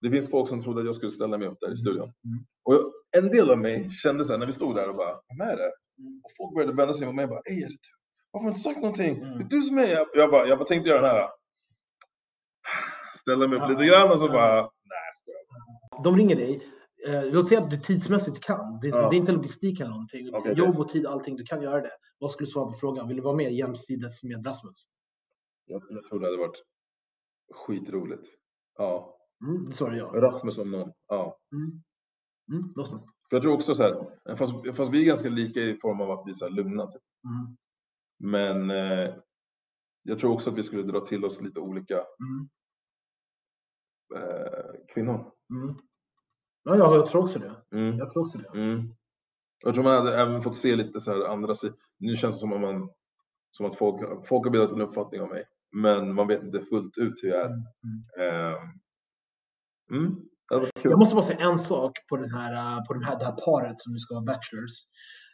Det finns folk som trodde att jag skulle ställa mig upp där i studion. Mm. Och jag, en del av mig kände så här när vi stod där och bara, vem är det? Mm. Och folk började vända sig mot mig och bara, ey, är det du? Varför har du inte sagt någonting? Mm. Det är du som är... Jag, jag, bara, jag bara tänkte göra den här. Ställa mig upp Ja. lite grann och så Ja. bara, nej skojar. De ringer dig. Eh, låt säga att du tidsmässigt kan. Det, Ja. det är inte logistik eller någonting. Det är Okej, Jobb och tid, allting. Du kan göra det. Vad skulle du svara på frågan? Vill du vara med jämsides med Rasmus? Jag, jag tror det hade varit skitroligt. Ja, Mm, det svarar jag. Rasmus om någon. Ja. Mm. Mm. För jag tror också så här, fast, fast vi är ganska lika i form av att vi är så här lugna. Typ. Mm. Men eh, jag tror också att vi skulle dra till oss lite olika Mm. eh, kvinnor. Mm. Ja, ja, jag tror också det. Mm. Jag tror också det. Jag tror man hade även fått se lite så här andra sidor. Nu känns det som att, man, som att folk, folk har bildat en uppfattning om mig. Men man vet inte fullt ut hur jag är. Mm. Eh, mm. Varit kul. Jag måste bara säga en sak på, den här, eh, på den här, det här paret som nu ska vara bachelors.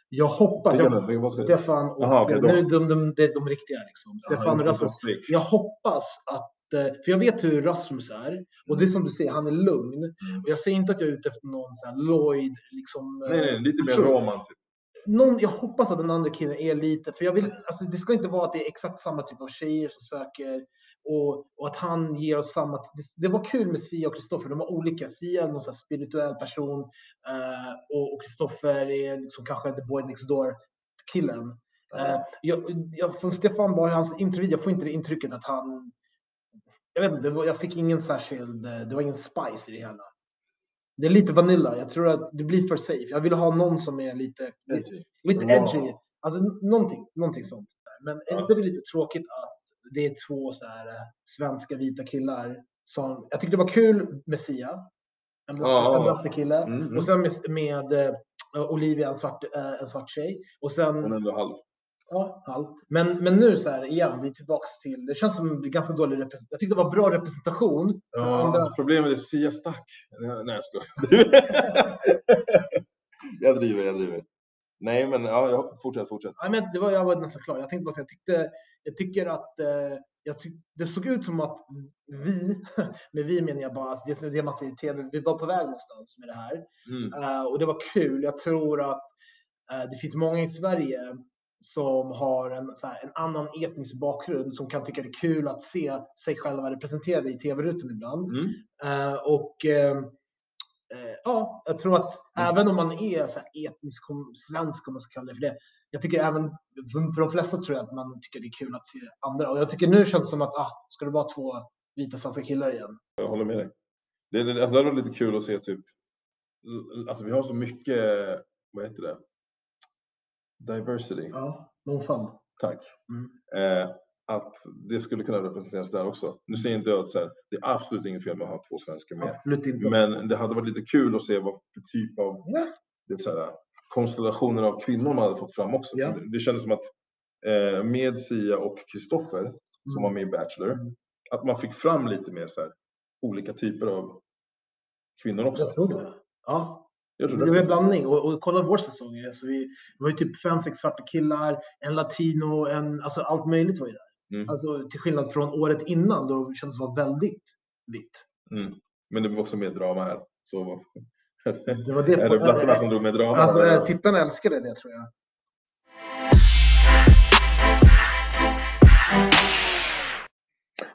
Jag hoppas... Jag, det? Stefan och... Aha, då. nu, de, de, är de riktiga liksom. Stefan och jag Rasmus. Jag hoppas att, eh, för jag vet hur Rasmus är. Och det är som du säger, han är lugn. Mm. Och jag säger inte att jag är ute efter någon så här Lloyd, liksom. eh, Nej, nej, lite mer person. roman. Typ. Någon, jag hoppas att den andra killen är lite, för jag vill, alltså det ska inte vara att det är exakt samma typ av tjejer som söker. Och, och att han ger oss samma, det, det var kul med Sia och Kristoffer, de var olika. Sia är någon så spirituell person eh, och Kristoffer är liksom kanske the boy next door killen. Eh, jag, jag, från Stefan bara hans intervju, jag får inte det intrycket att han... Jag vet inte, var, jag fick ingen särskild, eh, det var ingen spice i det hela. Det är lite vanilla, jag tror att det blir för safe. Jag vill ha någon som är lite, lite Wow. edgy. Alltså någonting, någonting sånt. Men är Ja. inte det lite tråkigt att det är två så här, eh, svenska vita killar som... Jag tyckte det var kul med Sia, en blatte kille. Mm, mm. Och sen med, med eh, Olivia, en svart, eh, en svart tjej. Och sen Hon är ändå halv. Ja, halv. Men, men nu så här igen, vi är tillbaka till, det känns som en ganska dålig representation. Jag tyckte det var bra representation. Ja, Andra- alltså problemet är Sia stack. Nej, jag skojar. jag driver, jag driver. Nej, men ja, jag, fortsätt, fortsätt. Ja, men det var, jag var nästan klar. Jag tänkte bara säga, jag, tyckte, jag tycker att eh, jag tyck, det såg ut som att vi, med vi menar jag bara, alltså det, det man ser i tv, vi var på väg någonstans med det här. Mm. Eh, och det var kul. Jag tror att eh, det finns många i Sverige som har en, så här, en annan etnisk bakgrund som kan tycka det är kul att se sig själva representerade i tv-rutan ibland. Mm. Eh, och eh, eh, ja, jag tror att Mm. även om man är så här etnisk svensk, om man ska kalla det för det. Jag tycker även, för, för de flesta tror jag att man tycker det är kul att se andra. Och jag tycker nu känns det som att, ah, ska det vara två vita svenska killar igen? Jag håller med dig. Det, det, alltså det hade varit lite kul att se typ, alltså vi har så mycket, vad heter det? Diversity, Ja, mångfald. tack. Mm. Eh, att det skulle kunna representeras där också. Nu säger inte jag att så här, det är absolut inget fel med att ha två svenskar med. Absolut inte. Men det hade varit lite kul att se vad för typ av Ja. det så här, konstellationer av kvinnor man hade fått fram också. Ja. Det, det kändes som att eh, med Sia och Kristoffer som var med i Bachelor, Mm. att man fick fram lite mer så här, olika typer av kvinnor också. Jag tror det. Ja, Jag tror det var en blandning. Och, och kolla vår säsong. Alltså vi, det var ju typ fem, sex svarta killar, en latino, en, alltså allt möjligt var ju där. Mm. Alltså, till skillnad från året innan då det kändes vara väldigt vitt. Mm. Men det var också mer drama här. Så Det var det. är det blattarna som drog med drama? Alltså, eller? eh, tittarna älskade det tror jag.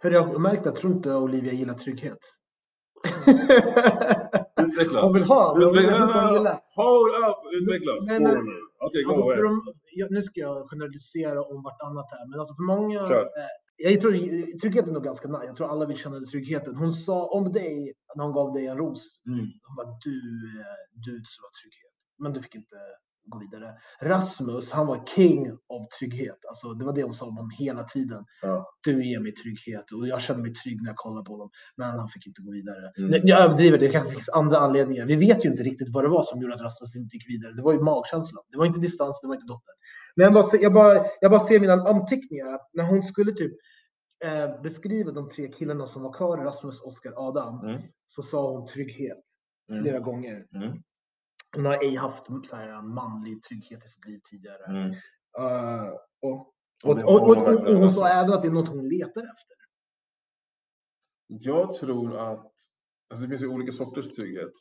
Hörru, jag har märkt att jag tror inte Olivia gillar trygghet. Utveckla. Hon vill ha, hon vet Utveckla. gillar. Hold up! Utveckla. Men- men- Ja, go ahead. de, ja, nu ska jag generalisera om vartannat här, men alltså för många... Kör. Eh, jag tror trygghet är nog ganska nice. Jag tror alla vill känna tryggheten. Hon sa om dig, när hon gav dig en ros, Mm. hon bara du, du sa trygghet. Men du fick inte gå vidare. Rasmus, han var king of trygghet. Alltså, det var det hon sa om honom hela tiden. Ja. Du ger mig trygghet och jag känner mig trygg när jag kollar på honom. Men han fick inte gå vidare. Mm. Jag överdriver, det kanske finns andra anledningar. Vi vet ju inte riktigt vad det var som gjorde att Rasmus inte gick vidare. Det var ju magkänslan. Det var inte distans, det var inte dottern. Men jag bara, jag bara, jag bara ser mina anteckningar att när hon skulle typ eh, beskriva de tre killarna som var kvar, Rasmus, Oskar, Adam, Mm. så sa hon trygghet Mm. flera gånger. Mm. Hon har ej haft så här manlig trygghet i sitt liv tidigare. Mm. Eh, och, Och och, och, hon sa även att det är något hon letar efter. Jag tror att, alltså det finns ju olika sorters trygghet.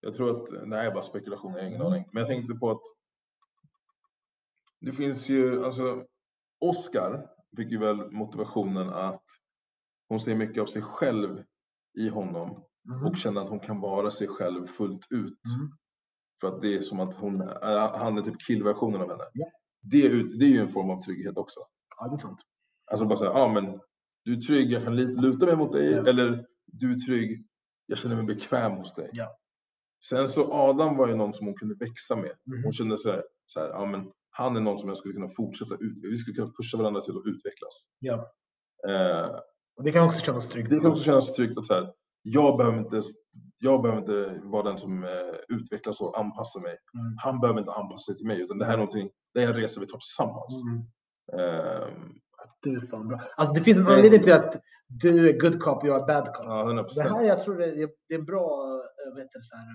Jag tror att, det här är bara spekulation, jag har ingen aning. Men jag tänkte på att det finns ju, alltså Oscar fick ju väl motivationen att hon ser mycket av sig själv i honom och känner att hon kan vara sig själv fullt ut. Mm. För att det är som att hon, är- han är typ killversionen av henne. Ja. Det, är det är ju en form av trygghet också. Ja, det är sant. Alltså bara säga, ja men du är trygg, jag kan luta mig mot dig. Ja. Eller du är trygg, jag känner mig bekväm hos dig. Ja. Sen så Adam var ju någon som hon kunde växa med. Mhm. Hon kände så här, så här ja men han är någon som jag skulle kunna fortsätta utveckla. Vi skulle kunna pusha varandra till att utvecklas. Ja. Eh, Och det kan också kännas tryggt. det kan också kännas tryggt att så här, jag behöver inte, jag behöver inte vara den som eh, utvecklas och anpassar mig. Mm. Han behöver inte anpassa sig till mig, utan det här är någonting, det är en resa vi tar tillsammans. Mm. Eh, Du är fan bra. Alltså det finns en Mm. anledning till att du är good cop och jag är bad cop. ja, 100 Det procent. här, jag tror det är, det är en bra eh, vet du, så här,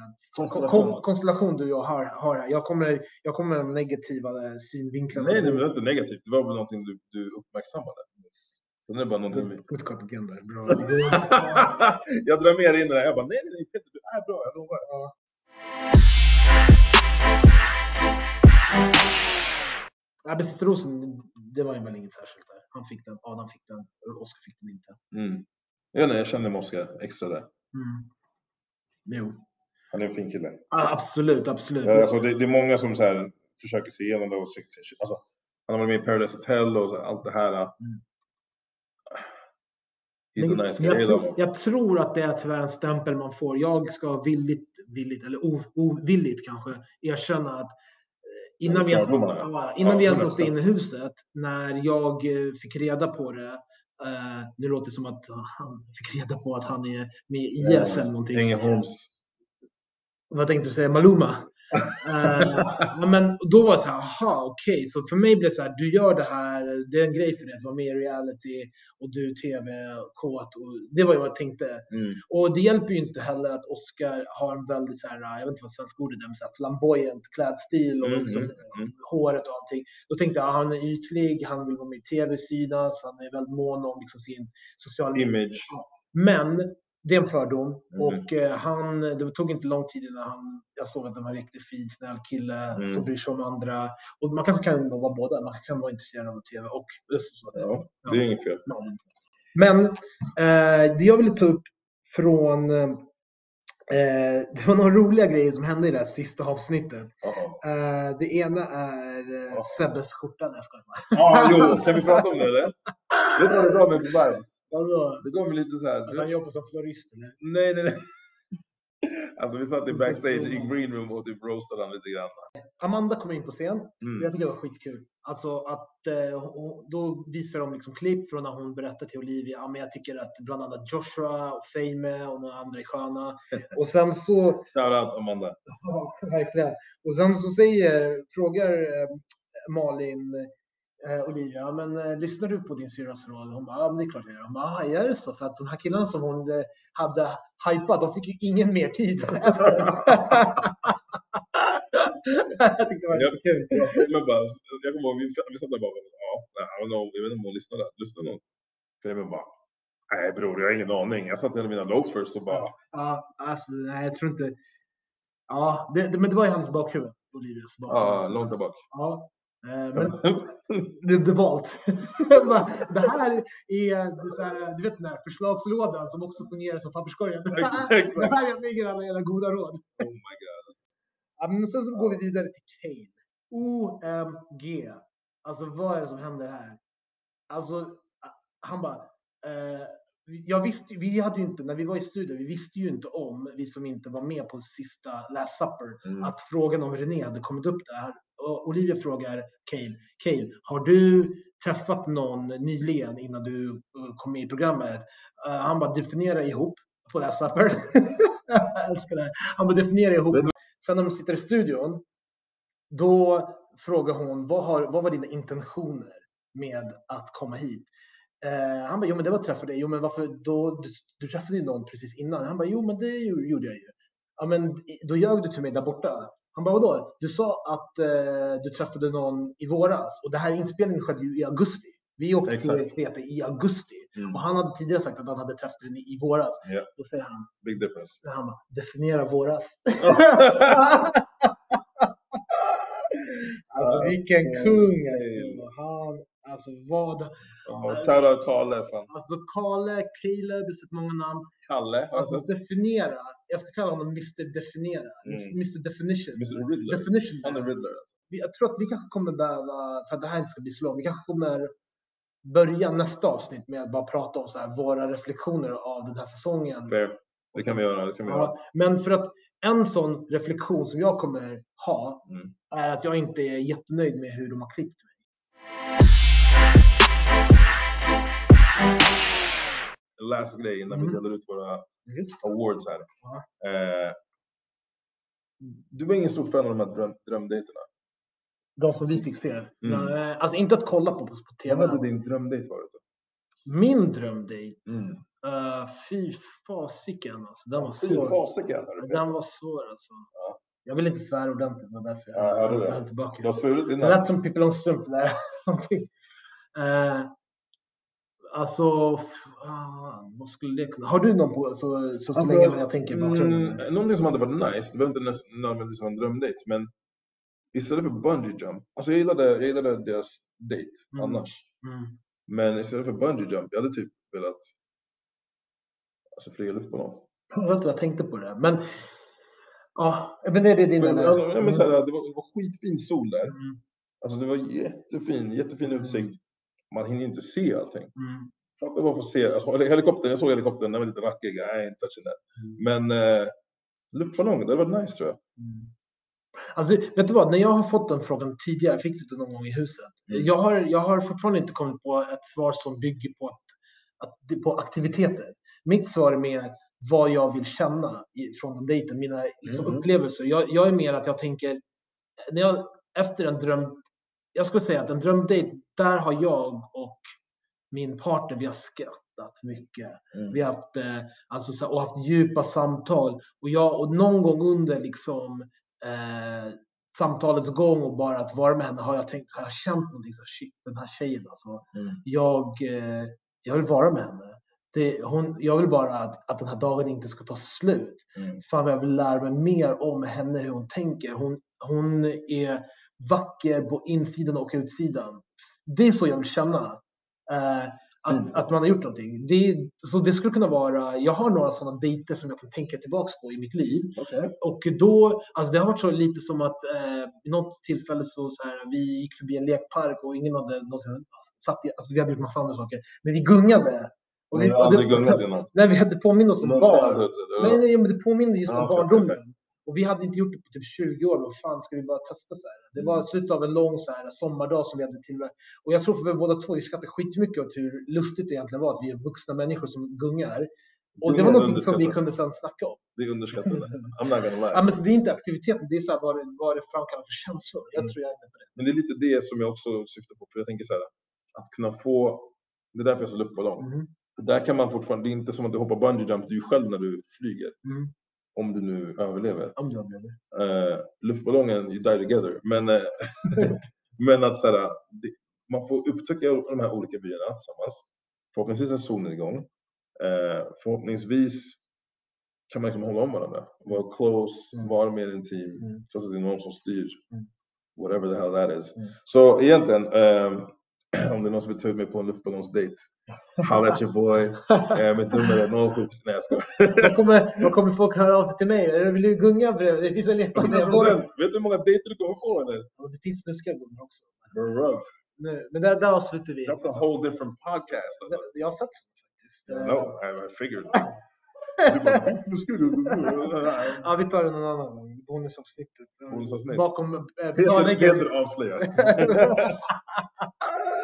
kon- kon- konstellation du och jag har, har här. Jag kommer, jag kommer med de negativa eh, synvinklarna. Nej, det var inte negativt. Det var väl någonting du, du uppmärksammade. Sen är det bara någonting good cop again där. Bra. jag drar med dig in i det här. Jag bara, nej, nej, nej, Peter, du är bra, jag lovar. Ja, men Sista rosen, det var ju väl inget särskilt där. Han fick den, Adam fick den, Oskar fick den inte. Mm. Jag, nej, jag känner med Oscar extra där. Mm. Jo. Han är en fin kille. Ja, absolut, absolut. Ja, Alltså, det, det är många som så här, försöker se igenom det och alltså, han har varit med i Paradise Hotel och så, allt det här. Mm. He's a Men nice jag, guy. tror- då. jag tror att det är tyvärr en stämpel man får. Jag ska villigt, villigt eller ovilligt kanske erkänna att eh, innan vi ens, ja, innan Ja, vi ens 100%. åkte in i huset, när jag eh, fick reda på det, eh, nu låter det som att han fick reda på att han är med i IS eller någonting. Ängelholms. Vad tänkte du säga? Maluma? Eh, men då var det så här, aha, okej, så för mig blev det så här, du gör det här, det är en grej för dig att vara med i reality och du tv-kåt. Och Det var ju vad jag tänkte. Mm. Och det hjälper ju inte heller att Oscar har en väldigt så här, jag vet inte vad svenska ordet är, men så här flamboyant klädstil och Mm, liksom, mm, mm. håret och allting. Då tänkte jag, ah, han är ytlig, han vill vara med i tv synas, han är väldigt mån om liksom sin sociala Image. Men det är en fördom Mm. och eh, han, det tog inte lång tid innan han, jag såg att han var en riktigt fin, snäll kille Mm. som bryr sig om andra. Och man kanske kan vara båda, man kan vara intresserad av tv och Ja, det är inget fel. men eh, det jag ville ta upp från eh, det var några roliga grejer som hände i det här sista avsnittet. Eh, det ena är Ja. Sebbes skjorta. Jag skojar. Ja, jo, kan vi prata om det eller? Det gav mig för vibes? Vadå? Det gav mig lite så Att han här. jobbar som florist eller? Nej, nej, nej. Alltså vi satt i backstage i green room och typ roastade han lite grann. Amanda kom in på scen. Mm. Jag tycker det var skitkul. Alltså att eh, då visar de liksom klipp från när hon berättar till Olivia. Ja, men jag tycker att bland annat Joshua och Fame och några andra är sköna. Och sen så, Shoutout Amanda. ja, verkligen. Och sen så säger, frågar eh, Malin eh, Olivia, men eh, lyssnar du på din syrras roll? Hon bara, ja men det är klart jag gör. Hon bara, "Ah, är det så? För att de här killarna som hon eh, hade hypat, de fick ju ingen mer tid. jag tyckte det var Jag- kul. Men bara, jag kommer ihåg, vi, vi satt där bara, ja, I don't know, jag vet inte om hon lyssnade. Lyssnade någon? Femen bara, nej bror, jag har ingen aning. Jag satt hela mina lows först och bara, Ja, alltså nej, jag tror inte. Ja, det, det, men det var i hans bakhuvud, Olivias bakhuvud. ja, långt där bak. Ja, men det, det valt. det här är är så här, du vet den här förslagslådan som också fungerar som papperskorgen. Det här, lägger alla era goda råd. Oh my god. Ja, men sen så går vi vidare till Kane. OMG. Alltså vad är det som händer här? Alltså, han bara. Eh, jag visste, vi hade ju inte, när vi var i studion, vi visste ju inte om, vi som inte var med på sista Last Supper, Mm. att frågan om René hade kommit upp där. Olivia frågar Cale, Cale, har du träffat någon nyligen innan du eh, kom med i programmet? Eh, han bara definiera ihop på Last Supper. jag älskar det här. Han bara definiera ihop. Sen när de sitter i studion, då frågar hon, vad, har, vad var dina intentioner med att komma hit? Eh, han bara, jo men det var att träffa dig. Jo men varför då? Du, du träffade ju någon precis innan. Han bara, jo men det gjorde jag ju. Ja men då ljög du till mig där borta. Han bara, vadå? Du sa att eh, du träffade någon i våras och det här inspelningen skedde ju i augusti. Vi åkte till Exakt. Kreta i augusti Mm. och han hade tidigare sagt att han hade träffat den i, våras. Ja. Då säger han, Big difference. han bara, definiera våras. alltså vilken Alltså, kung alltså. Han, alltså vad. Ja, Shoutout Kalle, fan. Alltså Caleb, jag har sett många namn. Kalle, Alltså alltså. definiera. Jag ska kalla honom Mr Definiera. Mm. Mr Definition. Mr Riddler. Definition. Han är Riddler. Alltså. Jag tror att vi kanske kommer behöva, för att det här inte ska bli så långt, vi kanske kommer börja nästa avsnitt med att bara prata om så här, våra reflektioner av den här säsongen. Fair. Det kan vi göra. Det kan vi göra. Ja, men för att en sån reflektion som jag kommer ha Mm. är att jag inte är jättenöjd med hur de har klippt mig. Last grej innan vi Mm. delar ut våra awards här. Eh, du var ingen stor fan av de här dröm, drömdejterna. De som vi fick se. Mm. Nej, Alltså inte att kolla på på, på Vad tv. hade din drömdejt varit? Då? Min drömdejt. Mm. Uh, fy fasiken alltså. Den var Fy svår. fasiken. Den var svår alltså. Ja. Jag vill inte svära ordentligt. Det var därför Ja, jag höll tillbaka. Du har svurit Det lät som Pippi Långstrump där. uh, alltså, fan, vad skulle det kunna... Har du någon på så, så, så Alltså, länge jag tänker? Mm, någonting som hade varit nice, det behöver inte nödvändigtvis en drömdejt, men istället för bungee jump. Alltså jag gillade, jag gillade deras dejt Mm. annars. Mm. Men istället för bungee jump, jag hade typ velat alltså, flyga luftballong. Jag vet inte jag tänkte på det. Men, ja, men det är det din... Men, alltså, men, så här, det, var, det var skitfin sol där. Mm, Alltså det var jättefin, jättefin utsikt. Man hinner inte se allting. mm, Fatta bara få se. Alltså, helikoptern, jag såg helikoptern, den var lite rackig. Är inte touching that. mm, Men eh, luftballong, det hade varit nice tror jag. mm. Alltså, vet du vad? När jag har fått den frågan tidigare, jag fick det någon gång i huset. Mm. Jag, har, jag har fortfarande inte kommit på ett svar som bygger på, att, att, på aktiviteter. Mitt svar är mer, vad jag vill känna i, från den dejten, mina liksom, Mm. upplevelser. Jag, jag är mer att jag tänker, när jag, efter en dröm, jag skulle säga att en drömdejt, där har jag och min partner, vi har skrattat mycket. Mm. Vi har haft, eh, alltså, så, och haft djupa samtal. Och, jag, och någon gång under liksom, eh, samtalets gång och bara att vara med henne har jag tänkt, har jag känt någonting så här, shit den här tjejen alltså. Mm. Jag, eh, jag vill vara med henne. Det, hon, jag vill bara att, att den här dagen inte ska ta slut. Mm. Fan vad jag vill lära mig mer om henne, hur hon tänker. Hon, hon är vacker på insidan och utsidan. Det är så jag vill känna. Eh, att, Mm. att man har gjort någonting. Det, så det skulle kunna vara, jag har några sådana dejter som jag kan tänka tillbaks på i mitt liv. Okej. Och då, alltså det har varit så lite som att eh, vid något tillfälle så, så här, vi gick förbi en lekpark och ingen hade någonsin satt i, alltså vi hade gjort massa andra saker, men vi gungade. Och vi, och det-. Nej, vi hade påmint oss om barn. Nej, nej, men det påminner just om okej, barndomen. Och vi hade inte gjort det på typ 20 år. Vad fan ska vi bara testa så här? Det var Mm. slutet av en lång så här, sommardag som vi hade till Och jag tror för vi båda två, vi skrattade skitmycket åt hur lustigt det egentligen var att vi är vuxna människor som gungar. Och det var är något som vi kunde sen snacka om. Det är underskattat. I'm not gonna lie. Ja, men så det är inte aktiviteten, det är så här, vad, det, vad det framkallar för känslor. Jag Mm. tror jag är med på det. Men det är lite det som jag också syftar på. För jag tänker så här, att kunna få, det är därför jag sa luftballong. Mhm. För där kan man fortfarande, det är inte som att du hoppar bungee jump, du är själv när du flyger. Mm. Om du nu överlever. Om jag blev det. Eh, luftballongen, you die together. Men, eh, men att så här, det, man får upptäcka de här olika byarna tillsammans. Förhoppningsvis är solnedgång. Eh, förhoppningsvis kan man liksom hålla om varandra. Vara close, Mm. vara mer intim. Mm. Trots att det är någon som styr. Mm. Whatever the hell that is. Mm. Så egentligen, ehm, om det är någon som vill ta ut mig på en luftballongsdejt. Holla at your boy. Eh, mitt nummer är 073... Nej jag skojar. Då kommer, då kommer folk höra av sig till mig. Eller Vill du gunga bredvid? Det finns en lekande. 100%. Vet du hur många dejter du kommer få eller? Det finns snuskiga gungor också. Bro. Nu, men där, där avslutar vi. That's a whole different podcast. Alltså. Jag har sett sånt faktiskt. Eh, No, I, figured. Ja, vi tar en annan gång. Bonusavsnittet. Bonusavsnitt. Bakom eh, Peter, betalväggen. Peter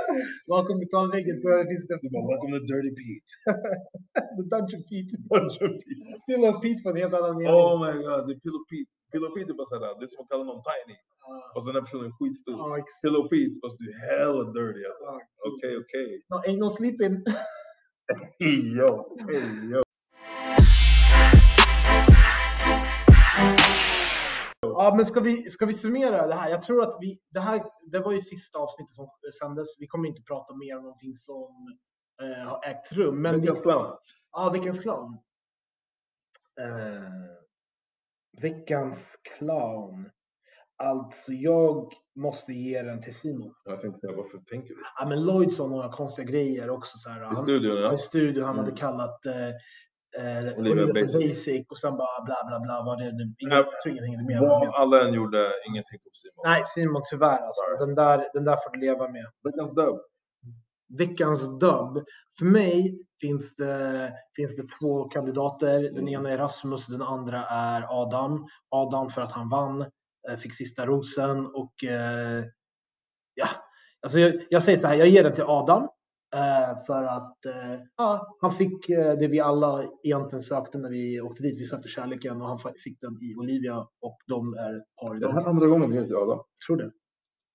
avslöjar. Bakom betalväggen så finns det Du bara, welcome to Dirty Pete. The Dungeon Pete. Dungeon Pete. Pillow Pete på en helt annan mening. Oh my god, det är Pillow Pete. Pillow Pete är bara såhär, det är som att kalla någon tiny. Ja, Och så den här personen är skitstor. ja, exakt. Pillow Pete, och så du är hella dirty alltså. Ja, Okej, okej. No, ain't no sleeping. Hey yo, hey yo. Ja, men ska vi, ska vi summera det här? Jag tror att vi, det här, det var ju sista avsnittet som sändes. Vi kommer inte prata mer om någonting som eh, har ägt rum. Men vi, Veckans clown. ja, veckans clown. Eh, veckans clown. Alltså, jag måste ge den till Simon. Jag tänkte säga, varför tänker du? Ja, men Lloyd sa några konstiga grejer också. Så här, I han, studion i ja. studion, han hade Mm. kallat eh, eh, Olivia Olivia Basic. Basic och sen bara bla bla bla. Vad det? Ingen, Ja, jag tror ingen hängde med. Vad alla än gjorde, ingenting tog Simon. Nej, Simon tyvärr alltså. Sorry. Den där, den där får du leva med. Veckans dub. Veckans dubb. För mig finns det, finns det två kandidater. Den Mm. ena är Rasmus, den andra är Adam. Adam för att han vann, eh, fick sista rosen och eh, ja, alltså jag, jag säger så här, jag ger den till Adam. Eh, För att eh, ja, han fick eh, det vi alla egentligen sökte när vi åkte dit. Vi sökte kärleken och han fick den i Olivia och de är ett par här idag. är andra gången heter Adam. Tror det.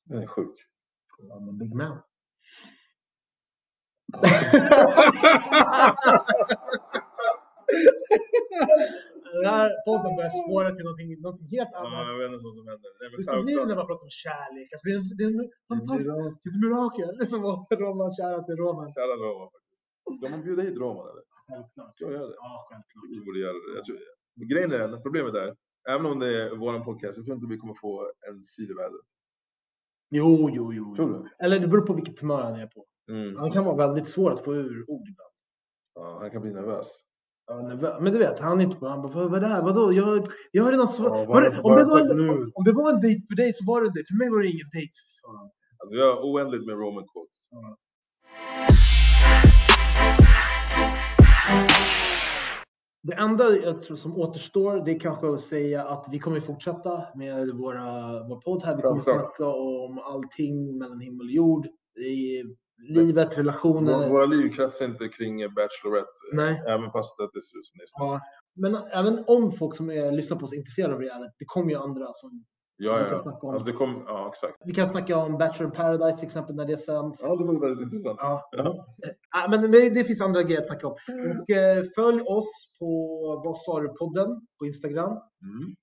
Den är sjuk. I'm a big man. Den här podden börjar spåra till någonting, någonting helt Ja, annat. jag vet inte vad som händer. Nej, men Det är blir det när man pratar om kärlek. Alltså, det, är, det är en fantastiskt det är ett mirakel. Det är som Roman, kära till Roman. Kära Roma faktiskt. Ska man bjuda hit Roman eller? Självklart. Ska jag göra det? Ja, självklart. Vi borde göra det. Jag tror, grejen är, den, problemet är, även om det är vår podcast, jag tror inte vi kommer få en sil i vädret. Jo, jo, jo. Tror du? Eller det beror på vilket humör han är på. Mm. Han kan vara väldigt svår att få ur ord ibland. Ja, han kan bli nervös. Ja, Men du vet, han är inte på. Han bara, vad, är det här? Vadå? Jag, jag har redan svar. Ja, om, om det var en dejt för dig så var det en dejt. För mig var det ingen dejt. Alltså, jag har oändligt med Roman quotes. Det enda jag tror som återstår, det är kanske att säga att vi kommer fortsätta med våra, vår podd här. Vi kommer snacka om allting mellan himmel och jord. Vi, livet, Våra, relationer. våra liv kretsar inte kring Bachelorette, Nej. även fast att det ser ut som det. Ja. Men även om folk som är, lyssnar på oss är intresserade av reality, det kommer ju andra som Ja, vi kan ja. om. Alltså det kom, ja, exakt. Vi kan snacka om Bachelor in Paradise till exempel när det sänds. Ja, det var väldigt intressant. Ja. Ja. Ja, men det finns andra grejer att snacka om. Och eh, följ oss på Vad sa du podden på Instagram. Mm.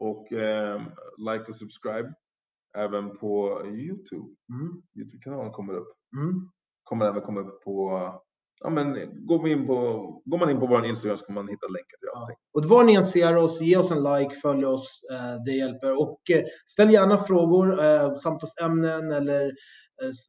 Och ehm, like och subscribe även på Youtube. Mm. Youtube-kanalen kommer upp. Mm. Kommer även komma upp på, ja men går man in på, går man in på vår Instagram så kan man hitta länkar till allting. Och var ni än ser oss, ge oss en like, följ oss, eh, det hjälper. Och eh, ställ gärna frågor, eh, samtalsämnen eller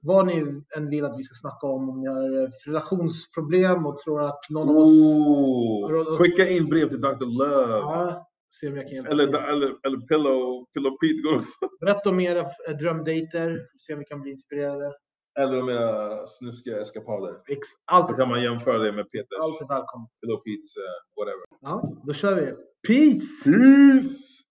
vad ni än vill att vi ska snacka om. Om ni har relationsproblem och tror att någon av oss... Skicka in brev till Dr. Love. Ja, se om jag kan hjälpa Eller, eller, eller Pillow, Pillow Pete går också. Berätta om era drömdejter, se om vi kan bli inspirerade. Eller om era snuskiga eskapader. Ex- Då kan man jämföra det med Peters allt är välkommet. Pillow Pete's uh, whatever. Ja, då kör vi. Peace! Peace!